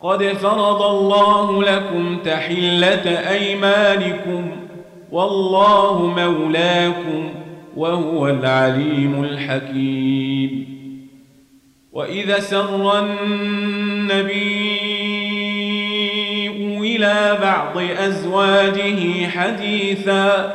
قد فرض الله لكم تحلة أيمانكم والله مولاكم وهو العليم الحكيم. وإذا سر النبي إلى بعض أزواجه حديثا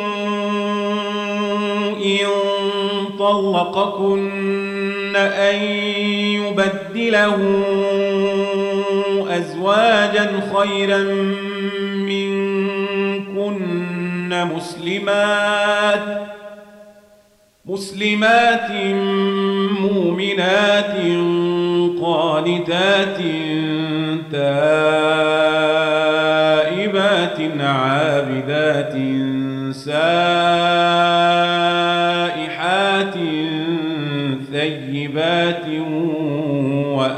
طلقكن أن يبدله أزواجا خيرا منكن مسلمات مسلمات مؤمنات قانتات تائبات عابدات سائحات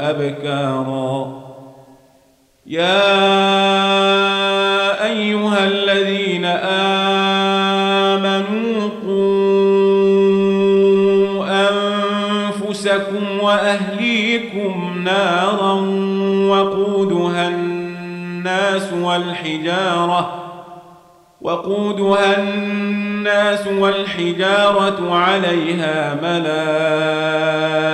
وأبكارا يا أيها الذين آمنوا قوا أنفسكم وأهليكم نارا وقودها الناس والحجارة وقودها الناس والحجارة عليها ملائكة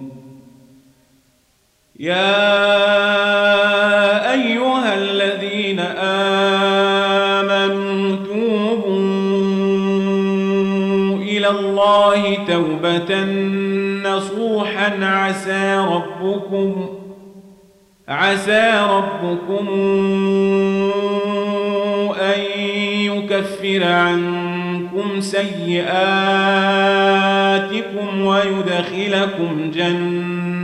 يا أيها الذين آمنوا توبوا إلى الله توبة نصوحا. عسى ربكم عسى ربكم أن يكفر عنكم سيئاتكم ويدخلكم جنات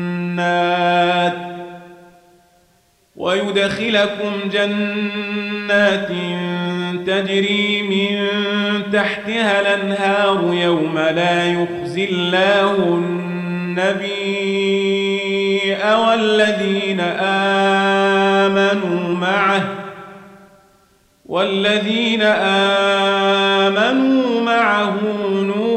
ويدخلكم جنات تجري من تحتها الأنهار يوم لا يخزي الله النبي والذين آمنوا معه والذين آمنوا معه نورهم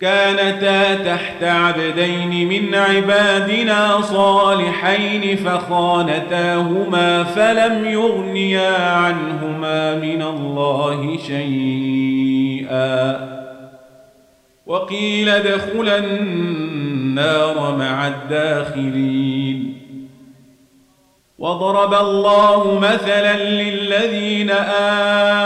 كانتا تحت عبدين من عبادنا صالحين فخانتاهما فلم يغنيا عنهما من الله شيئا. وقيل ادخلا النار مع الداخلين. وضرب الله مثلا للذين آمنوا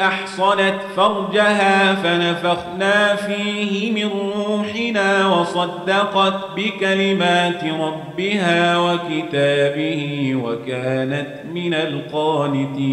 أحصنت فرجها فنفخنا فيه من روحنا وصدقت بكلمات ربها وكتابه وكانت من القانتين.